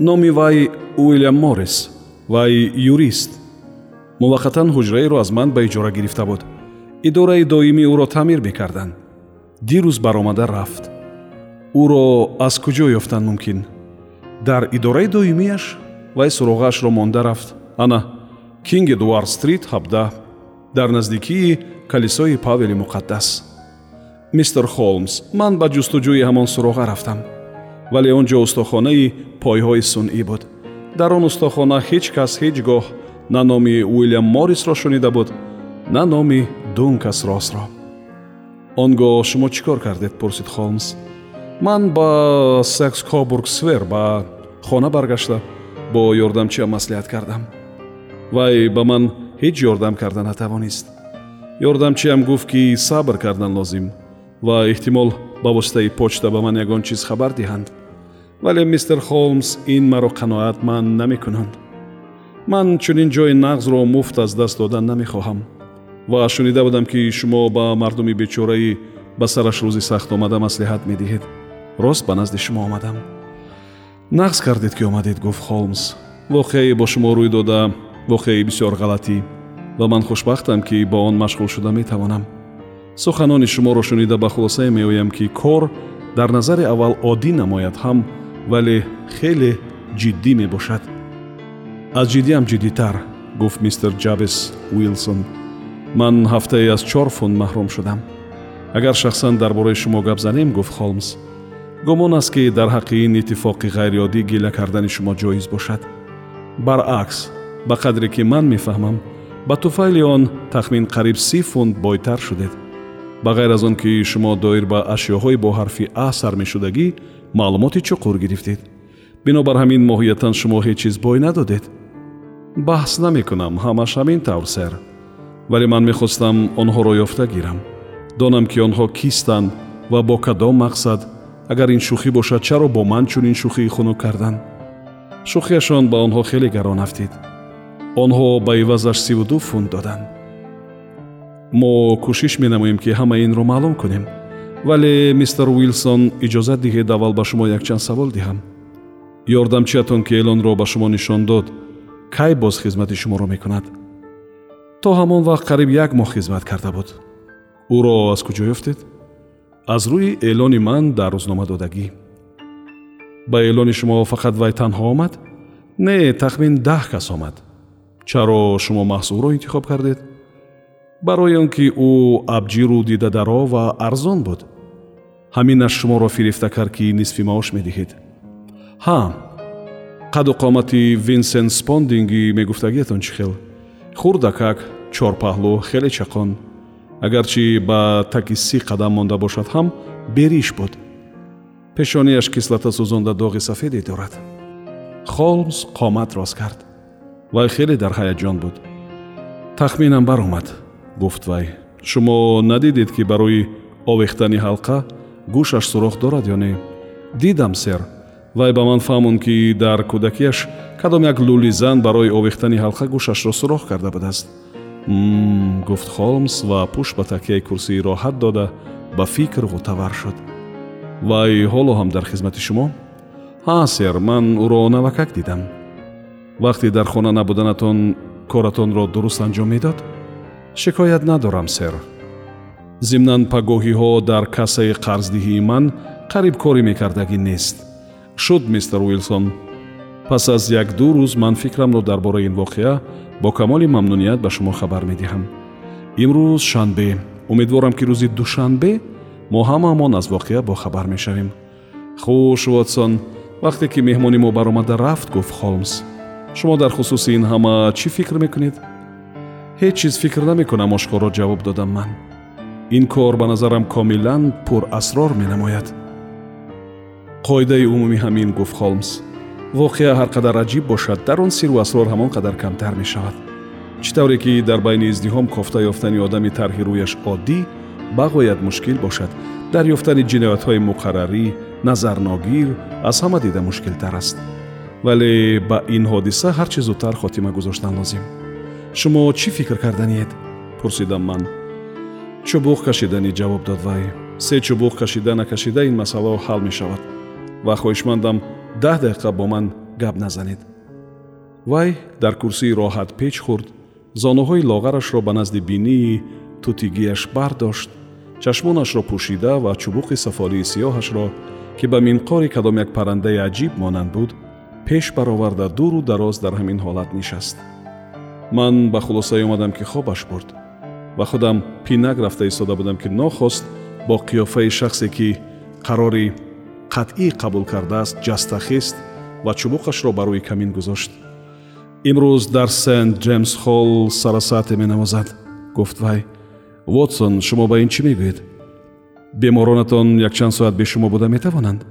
номи вай уилям моррис вай юрист. Муваққатан ҳуҷраеро аз ман ба иҷора гирифта буд. Идораи доимӣ ӯро таъмир мекарданд. Дирӯз баромада рафт. Ӯро аз куҷо ёфтан мумкин? Дар идораи доимияш вай суроғаашро монда рафт. Ана кинг эдуард стрит 17 дар наздикии калисои павели муқаддас. Мистер холмс ман ба ҷустуҷӯи ҳамон суроға рафтам вале он ҷо устохонаи пойҳои сунъӣ буд. Дар он устохона ҳеҷ кас ҳеҷ гоҳ на номи уилям моррисро шунида буд на номи дункас росро. Он гоҳ шумо чӣ кор кардед? пурсид холмс. Ман ба секс кобург свер ба хона баргашта бо ёрдамчиам маслиҳат кардам. Вай ба ман ҳеҷ ёрдам карда натавонист. Ёрдамчиам гуфт ки сабр кардан лозим. Ва эҳтимол ба воситаи почта ба ман ягон чиз хабар диҳанд вале мистер холмс ин маро қаноатманд намекунанд. Ман чунин ҷои нағзро муфт аз даст додан намехоҳам ва шунида будам ки шумо ба мардуми бечораи ба сараш рӯзи сахт омада маслиҳат медиҳед. Рост ба назди шумо омадам. Нағз кардед ки омадед гуфт холмс. Воқеае бо шумо рӯй дода воқеаи бисёр ғалатӣ. Ва ман хушбахтам ки бо он машғул шуда метавонам. Суханони шуморо шунида ба хулосае меоям ки кор дар назари аввал оддӣ намояд ҳам вале хеле ҷиддӣ мебошад. Аз ҷиддиам ҷиддитар гуфт мистер ҷабес уилсон. Ман ҳафтае аз чор фунт маҳрум шудам. Агар шахсан дар бораи шумо гап занем гуфт холмс. Гумон аст ки дар ҳаққи ин иттифоқи ғайриоддӣ гила кардани шумо ҷоиз бошад. Баръакс ба қадре ки ман мефаҳмам ба туфайли он тахмин қариб си фунт бойтар шудед. Ба ғайр аз он ки шумо доир ба ашёҳои бо ҳарфи а сар мешудагӣ маълумоти чуқур гирифтед. Бинобар ҳамин моҳиятан шумо ҳеҷ чиз бой надодед? Баҳс намекунам ҳамаш ҳамин тавр сэр. Вале ман мехостам онҳоро ёфта гирам. Донам ки онҳо кистанд ва бо кадом мақсад агар ин шӯхӣ бошад чаро бо ман чунин шӯхии хунук карданд шӯхияшон ба онҳо хеле гарон афтид онҳо ба ивазаш сиву ду фунт доданд мо кӯшиш менамоем ки ҳама инро маълум кунем вале мистер уилсон иҷозат диҳед аввал ба шумо якчанд савол диҳам. Ёрдамчиятон ки эълонро ба шумо нишон дод кай боз хизмати шуморо мекунад? То ҳамон вақт қариб як моҳ хизмат карда буд. Ӯро аз куҷо ёфтед? Аз рӯи эълони ман дар рӯзномадодагӣ ба эълони шумо фақат вай танҳо омад? Не тахмин даҳ кас омад. Чаро шумо маҳз ӯро интихоб кардед? Барои он ки ӯ абҷиру дидадаро ва арзон буд ҳаминаш шуморо фирифта кард ки нисфи маош медиҳед. Ҳа қаду қомати винсент спондинги мегуфтагиятон чӣ хел? Хурдакак чорпаҳлӯ хеле чақон. Агарчи ба таки си қадам монда бошад ҳам бериш буд. Пешонияш кислата сӯзонда доғи сафеде дорад. Холмс қомат рост кард. Вай хеле дар ҳаяҷон буд. Тахминам баромад гуфт вай. Шумо надидед ки барои овехтани ҳалқа гӯшаш сурох дорад ё не дидам сэр вай ба ман фаҳмон ки дар кӯдакиаш кадом як лӯли зан барои овехтани ҳалқа гӯшашро сурох карда будааст? Гуфт холмс ва пушт ба такияи курсии роҳат дода ба фикр ғутавар шуд. Вай ҳоло ҳам дар хизмати шумо? Ҳа сэр ман ӯро навакак дидам. Вақте дар хона набуданатон коратонро дуруст анҷом медод? Шикоят надорам сэр зимнан пагоҳиҳо дар кассаи қарздиҳии ман қариб корӣ мекардагӣ нест. Шуд мистер уилсон. Пас аз як-ду рӯз ман фикрамро дар бораи ин воқеа бо камоли мамнуният ба шумо хабар медиҳам. Имрӯз шанбе. Умедворам ки рӯзи душанбе мо ҳамаамон аз воқеа бохабар мешавем. Хуш вотсон вақте ки меҳмони мо баромада рафт гуфт холмс. Шумо дар хусуси ин ҳама чӣ фикр мекунед? Ҳеҷ чиз фикр намекунам ошкоро ҷавоб додам ман ин кор ба назарам комилан пурасрор менамояд. Қоидаи умумӣ ҳамин гуфт холмс воқеа ҳар қадар аҷиб бошад дар он сиру асрор ҳамон қадар камтар мешавад. Чӣ тавре ки дар байни издиҳом кофта ёфтани одами тарҳи рӯяш оддӣ бағоят мушкил бошад. Дар ёфтани ҷиноятҳои муқаррарӣ назарногир аз ҳама дида мушкилтар аст. Вале ба ин ҳодиса ҳар чӣ зудтар хотима гузоштан лозим. Шумо чӣ фикр карданиед? Пурсидам ман чубуқ кашиданӣ ҷавоб дод вай. Се чубуқ кашида накашида ин масъала ҳал мешавад. Ва хоҳишмандам даҳ дақиқа бо ман гап назанед. Вай дар курсии роҳат печ хӯрд зонуҳои лоғарашро ба назди бинии тутигиаш бардошт чашмонашро пӯшида ва чубуқи сафолии сиёҳашро ки ба минқори кадом як паррандаи аҷиб монанд буд пеш бароварда дуру дароз дар ҳамин ҳолат нишаст. Ман ба хулосае омадам ки хобаш бурд ва худам пинак рафта истода будам ки нохост бо қиёфаи шахсе ки қарори қатъӣ қабул кардааст ҷастахист ва чубуқашро ба рӯи камин гузошт. Имрӯз дар сент ҷеймс холл сарасате менавозад. Гуфт вай вотсон шумо ба ин чӣ мегӯед? Беморонатон якчанд соат бе шумо буда метавонанд?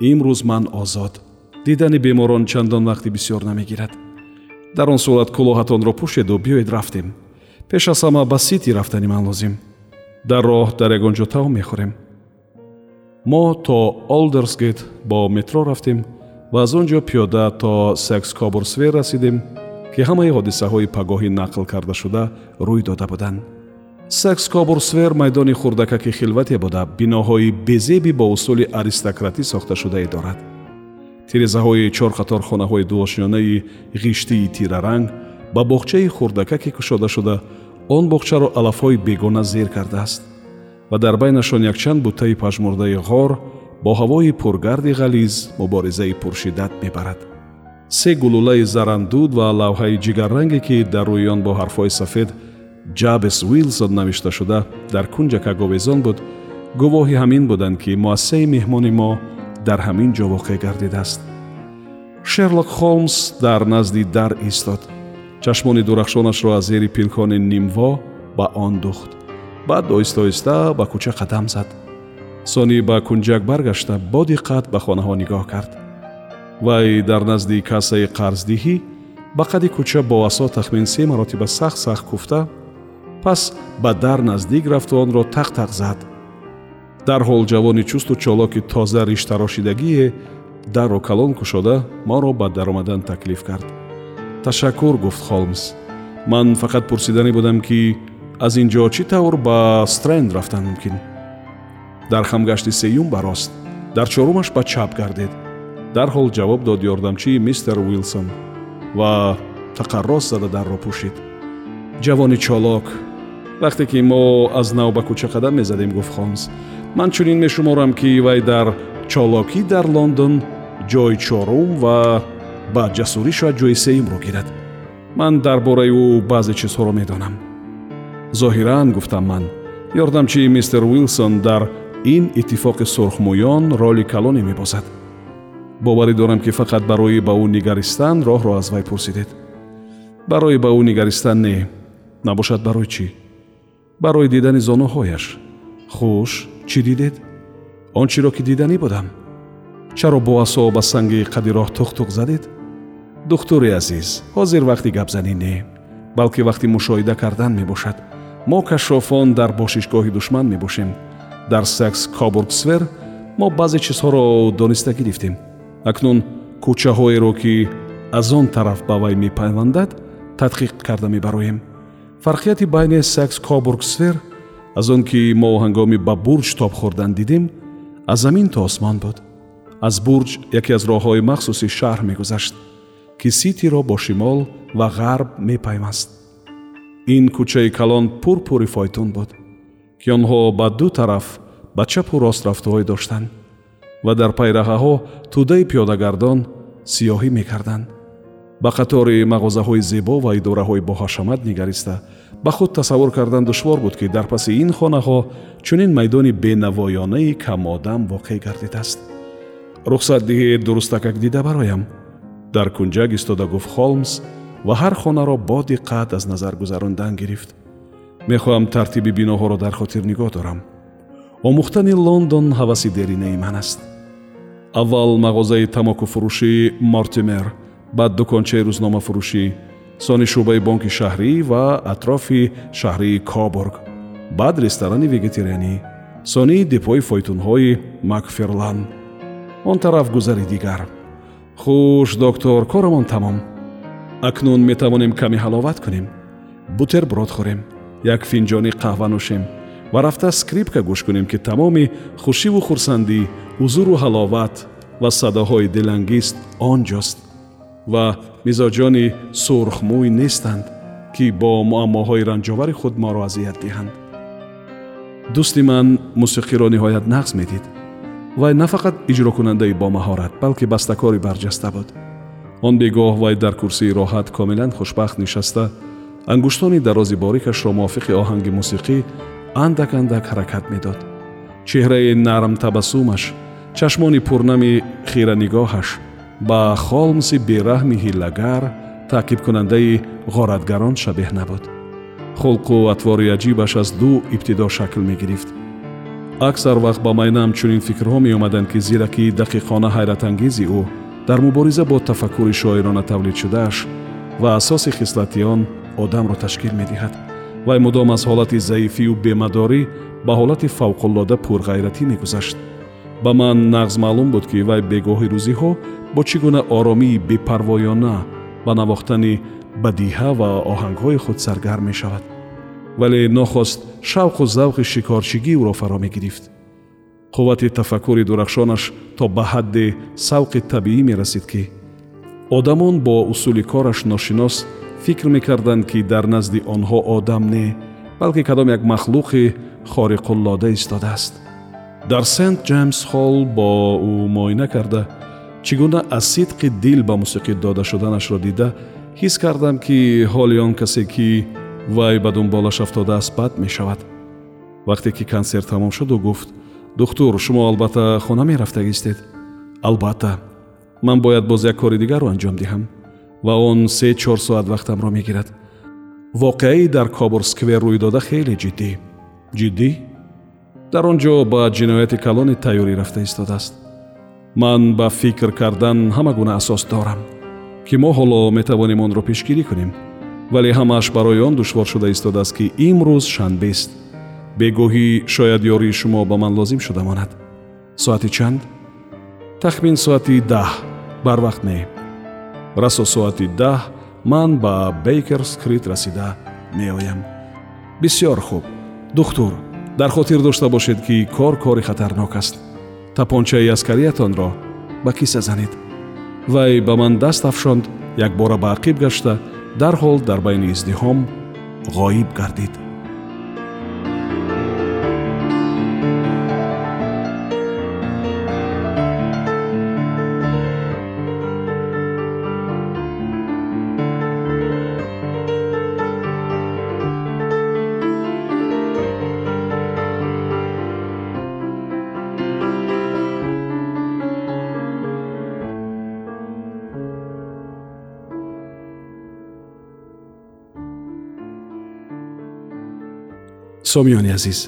Имрӯз ман озод. Дидани беморон чандон вақти бисёр намегирад. Дар он сурат кӯлоҳатонро пӯшеду биёед рафтем пеш аз ҳама ба сити рафтани ман лозим. Дар роҳ дар ягон ҷо таом мехӯрем. Мо то олдерсгейт бо метро рафтем ва аз он ҷо пиёда то секс кобурсвер расидем ки ҳамаи ҳодисаҳои пагоҳӣ нақл кардашуда рӯй дода буданд. Секс кобурсвер майдони хурдакаки хилвате буда биноҳои безеби бо усули аристократӣ сохташудае дорад. Тирезаҳои чорқатор хонаҳои дуошёнаи ғиштии тираранг ба боғчаи хурдакаке кушода шуда он боғчаро алафҳои бегона зер кардааст ва дар байнашон якчанд буттаи пажмурдаи ғор бо ҳавои пургарди ғализ муборизаи пуршиддат мебарад. Се гулулаи зарандуд ва лавҳаи ҷигарранге ки дар рӯи он бо ҳарфҳои сафед ҷабес уилсон навишта шуда дар кунҷакак овезон буд гувоҳи ҳамин буданд ки муассисаи меҳмони мо дар ҳамин ҷо воқеъ гардидааст. Шерлок холмс дар назди дар истод чашмони дурахшонашро аз зери пилкони нимво ба он духт. Баъд оҳиста оҳиста ба кӯча қадам зад. Сонӣ ба кунҷак баргашта бо диққат ба хонаҳо нигоҳ кард. Вай дар назди кассаи қарздиҳӣ ба қади кӯча бо асо тахмин се маротиба сахт сахт куфта пас ба дар наздик рафту онро тақ-тақ зад. Дарҳол ҷавони чусту чолоки тоза риштарошидагие дарро калон кушода моро ба даромадан таклиф кард ташаккур гуфт холмс. Ман фақат пурсиданӣ будам ки аз ин ҷо чӣ тавр ба стренд рафтан мумкин? Дар хамгашти сеюм ба рост дар чорумаш ба чап гардед. Дарҳол ҷавоб дод ёрдамчии мистер уилсон ва тақаррос зада дарро пӯшид ҷавони чолок вақте ки мо аз нав ба кӯча қадам мезадем гуфт холмс. Ман чунин мешуморам ки вай дар чолокӣ дар лондон ҷои чорум ва ба ҷасурӣ шояд ҷои сеюмро гирад ман дар бораи ӯ баъзе чизҳоро медонам зоҳиран гуфтам ман ёрдамчии мистер уилсон дар ин иттифоқи сурхмӯён роли калоне мебозад боварӣ дорам ки фақат барои ба ӯ нигаристан роҳро аз вай пурсидед барои ба ӯ нигаристан не набошад барои чӣ барои дидани зонуҳояш хуш чӣ дидед он чиро ки диданӣ будам чаро бо асо ба санги қади роҳ тухтуқ задед духтури азиз ҳозир вақти гапзанӣ не балки вақти мушоҳида кардан мебошад. Мо кашофон дар бошишгоҳи душман мебошем. Дар секс кобургсвер мо баъзе чизҳоро дониста гирифтем. Акнун кӯчаҳоеро ки аз он тараф ба вай мепайвандад тадқиқ карда мебароем. Фарқияти байни секс кобургсфер аз он ки мо ҳангоми ба бурҷ тоб хӯрдан дидем аз замин то осмон буд. Аз бурҷ яке аз роҳҳои махсуси шаҳр мегузашт ки ситиро бо шимол ва ғарб мепайваст ин кӯчаи калон пурпури фойтун буд ки онҳо ба ду тараф ба чапу рост рафтуҳое доштанд ва дар пайраҳаҳо тӯдаи пиёдагардон сиёҳӣ мекарданд. Ба қатори мағозаҳои зебо ва идораҳои боҳашамат нигариста ба худ тасаввур кардан душвор буд ки дар паси ин хонаҳо чунин майдони бенавоёнаи камодам воқеъ гардидааст. Рухсат диҳед дурустакак дида бароям дар кунҷак истода гуфт холмс ва ҳар хонаро бо диққат аз назар гузарондан гирифт. Мехоҳам тартиби биноҳоро дар хотир нигоҳ дорам. омӯхтани лондон ҳаваси деринаи ман аст. Аввал мағозаи тамокуфурӯшӣ мортимер баъд дукончаи рӯзномафурӯшӣ сони шӯъбаи бонки шаҳрӣ ва атрофи шаҳрии кобург баъд ресторани вегетарианӣ сонии депои фойтунҳои макферлан. Он тараф гузари дигар хуш доктор корамон тамом. Акнун метавонем каме ҳаловат кунем. Бутерброд хӯрем як финҷони қаҳва нӯшем ва рафта скрипка гӯш кунем ки тамоми хушиву хурсандӣ ҳузуру ҳаловат ва садоҳои дилангиз он ҷост ва мизоҷони сурхмӯй нестанд ки бо муаммоҳои ранҷовари худ моро азият диҳанд. Дӯсти ман мусиқиро ниҳоят нағз медид вай на фақат иҷрокунандаи бомаҳорат балки бастакори барҷаста буд. Он бегоҳ вай дар курсии роҳат комилан хушбахт нишаста. Ангуштони дарози борикашро мувофиқи оҳанги мусиқӣ андак андак ҳаракат медод. Чеҳраи нарм табассумаш чашмони пурнами хиранигоҳаш ба холмси бераҳми ҳиллагар таъқибкунандаи ғоратгарон шабеҳ набуд. Хулқу атвори аҷибаш аз ду ибтидо шакл мегирифт аксар вақт ба майнам чунин фикрҳо меомаданд ки зиракии дақиқона ҳайратангези ӯ дар мубориза бо тафаккури шоирона тавлидшудааш ва асоси хислати он одамро ташкил медиҳад. Вай мудом аз ҳолати заифию бемадорӣ ба ҳолати фавқуллода пурғайратӣ мегузашт. Ба ман нағз маълум буд ки вай бегоҳи рӯзиҳо бо чӣ гуна оромии бепарвоёна ба навохтани бадиҳа ва оҳангҳои худ саргарм мешавад. Вале нохост шавқу завқи шикорчигӣ ӯро фаро мегирифт. Қуввати тафаккури дурахшонаш то ба ҳадде савқи табиӣ мерасид ки одамон бо усули кораш ношинос фикр мекарданд ки дар назди онҳо одам не балки кадом як махлуқи хориқуллода истодааст. Дар сент ҷеймс холл бо ӯ муоина карда чӣ гуна аз сидқи дил ба мусиқӣ дода шуданашро дида ҳис кардам ки ҳоли он касе ки вай ба дунболаш афтодааст бад мешавад вақте ки консерт тамом шуду гуфт духтур шумо албатта хона мерафтагистед албатта ман бояд боз як кори дигарро анҷом диҳам ва он се чор соат вақтамро мегирад воқеаи дар кобур сквер рӯй дода хеле ҷиддӣ ҷиддӣ дар он ҷо ба ҷинояти калоне тайёрӣ рафта истодааст ман ба фикр кардан ҳама гуна асос дорам ки мо ҳоло метавонем онро пешгирӣ кунем вале ҳамааш барои он душвор шуда истодааст ки имрӯз шанбест. Бегоҳӣ шояд ёрии шумо ба ман лозим шуда монад. Соати чанд? Тахмин соати даҳ барвақт не. Расо соати даҳ ман ба бейкер скрит расида меоям. Бисьёр хуб. Духтур дар хотир дошта бошед ки кор кори хатарнок аст. Тапончаи аскариятонро ба киса занед. Вай ба ман даст афшонд якбора ба ақиб гашта дарҳол дар байни издиҳом ғоиб гардид сомиёни азиз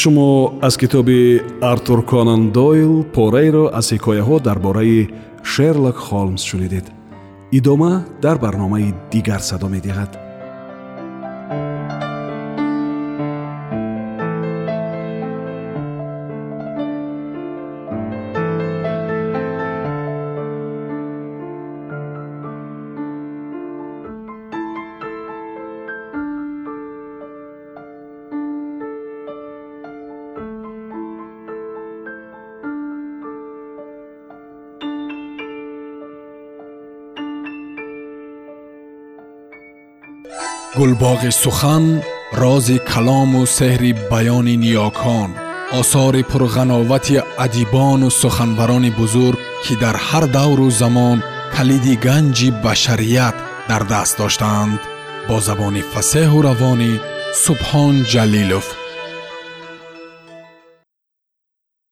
шумо аз китоби артур конан дойл пораеро аз ҳикояҳо дар бораи шерлок холмс шунидед. Идома дар барномаи дигар садо медиҳад гулбоғи сухан рози калому сеҳри баёни ниёкон осори пурғановати адибону суханварони бузург ки дар ҳар давру замон калиди ганҷи башарият дар даст доштаанд бо забони фасеҳу равонӣ субҳон ҷалилов